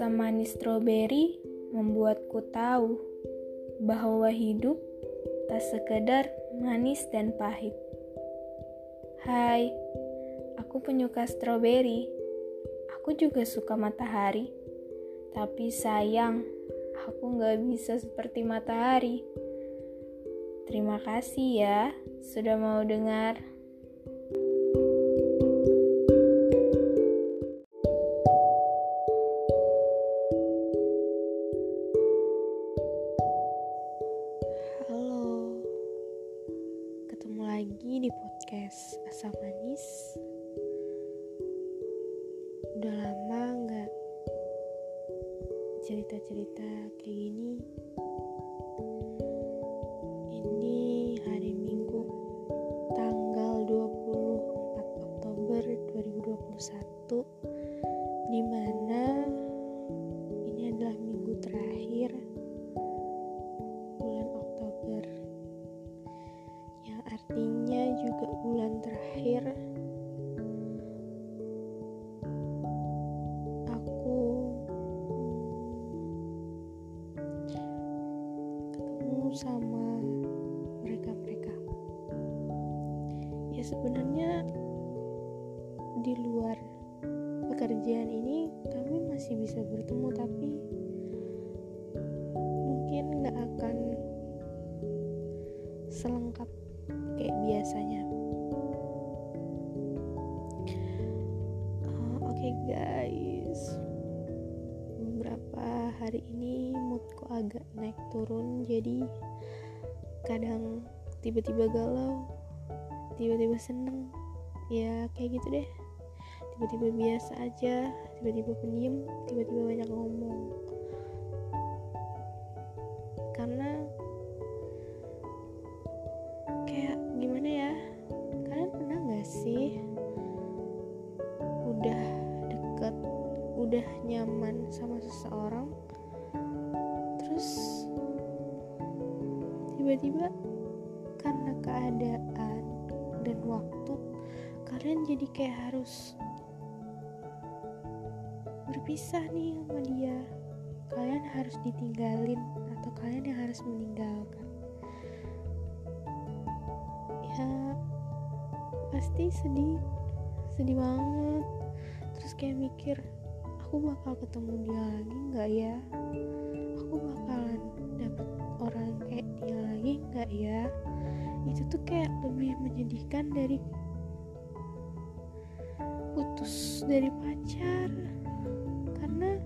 Asam manis stroberi membuatku tahu bahwa hidup tak sekedar manis dan pahit. Hai, aku penyuka stroberi. Aku juga suka matahari. Tapi sayang, aku gak bisa seperti matahari. Terima kasih ya sudah mau dengar. Manis. Udah lama nggak cerita-cerita kayak gini. Ini hari Minggu tanggal 24 Oktober 2021 Di mana pekerjaan ini kami masih bisa bertemu tapi mungkin nggak akan selengkap kayak biasanya. Uh, oke okay guys. Beberapa hari ini moodku agak naik turun jadi kadang tiba-tiba galau tiba-tiba seneng. Ya kayak gitu deh tiba-tiba biasa aja tiba-tiba pendiam tiba-tiba banyak ngomong. Karena sih udah deket udah nyaman sama seseorang terus tiba-tiba karena keadaan dan waktu kalian jadi kayak harus berpisah nih sama dia. Kalian harus ditinggalin atau kalian yang harus meninggalkan. Ya pasti sedih sedih banget. Terus kayak mikir aku bakal ketemu dia lagi nggak ya? Aku bakalan dapet orang kayak dia lagi nggak ya? Itu tuh kayak lebih menyedihkan dari putus dari pacar karena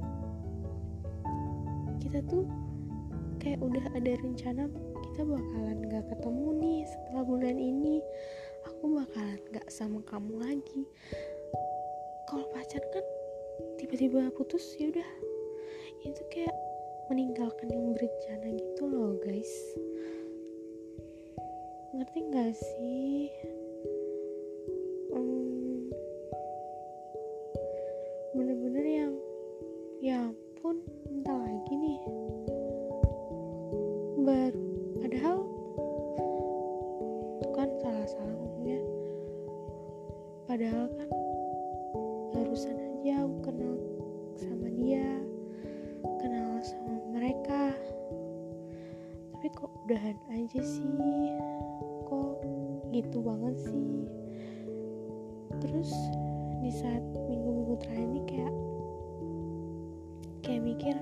kita tuh kayak udah ada rencana kita bakalan gak ketemu nih setelah bulan ini. Aku bakalan gak sama kamu lagi. Kalau pacar kan tiba-tiba putus ya udah. Itu kayak meninggalkan yang berencana gitu loh guys. Ngerti gak sih ya ampun entah lagi nih. Baru padahal itu kan salah-salah ngomongnya padahal kan barusan aja aku kenal sama dia kenal sama mereka. Tapi kok udahan aja sih? Kok gitu banget sih? Terus di saat minggu-minggu terakhir ini kayak mikir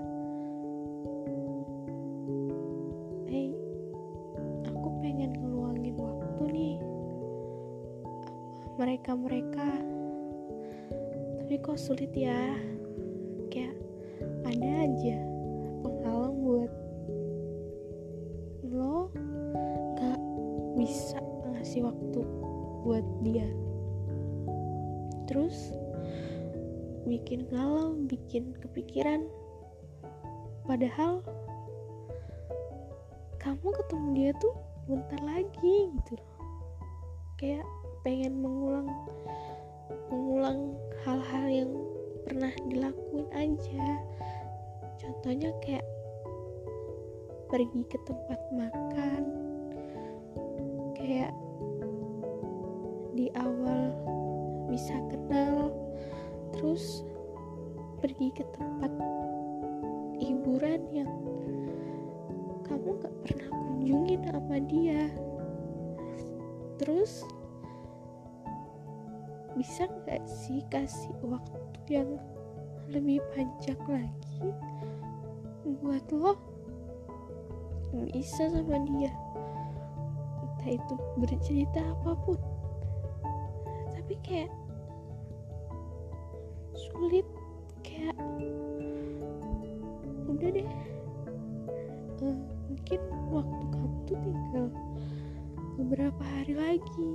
mereka-mereka tapi kok sulit ya? Kayak ada aja penghalang buat lo gak bisa ngasih waktu buat dia. Terus bikin galau bikin kepikiran padahal kamu ketemu dia tuh bentar lagi gitu loh. Kayak pengen mengulang mengulang hal-hal yang pernah dilakuin aja. Contohnya kayak pergi ke tempat makan. Kayak di awal bisa kenal terus pergi ke tempat hiburan yang kamu gak pernah kunjungin sama dia. Terus bisa gak sih kasih waktu yang lebih panjang lagi buat lo? Bisa sama dia. Entah itu bercerita apa pun. Tapi kayak sulit kayak beberapa hari lagi.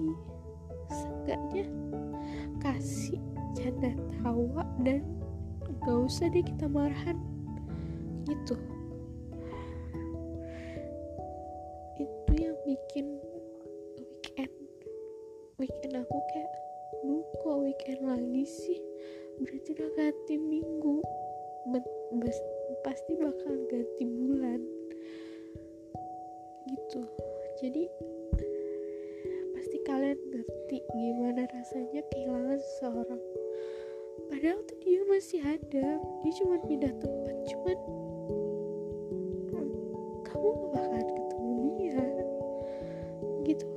Seenggaknya kasih canda tawa dan gak usah deh kita marahan. Gitu. Itu yang bikin weekend. Weekend aku kayak lu kok weekend lagi sih? Berarti udah ganti minggu. Pasti bakal ganti bulan. Gitu. Jadi kalian ngerti gimana rasanya kehilangan seseorang. Padahal tuh dia masih ada. Dia cuma pindah tempat cuman kamu gak bakalan ketemu dia. Gitu.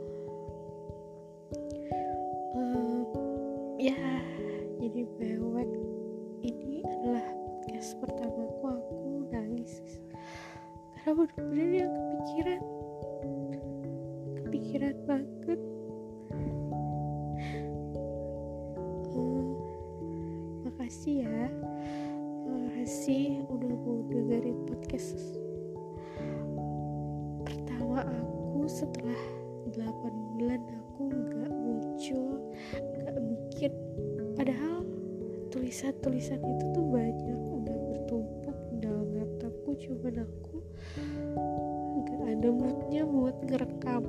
Um, ya jadi bewek ini adalah podcast pertamaku. Aku nangis karena bener-bener yang kepikiran makasih udah mau dengerin podcast. Pertama aku setelah 8 bulan aku gak muncul gak bikin. Padahal tulisan-tulisan itu tuh banyak udah bertumpuk dalam laptopku cuman aku gak ada moodnya buat ngerekam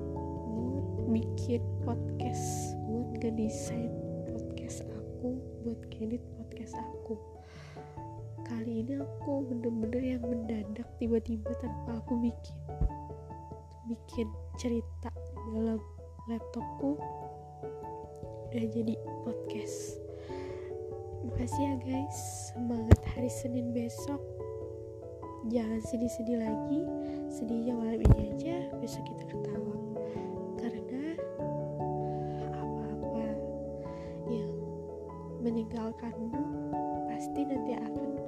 buat bikin podcast buat ngedesain podcast aku buat ngedit podcast aku kali ini aku bener-bener yang mendadak tiba-tiba tanpa aku bikin. Bikin cerita dalam laptopku. Udah jadi podcast. Makasih ya guys. Semangat hari Senin besok. Jangan sedih-sedih lagi. Sedihnya malam ini aja. Besok kita ketawa. Karena apa-apa yang meninggalkanmu pasti nanti akan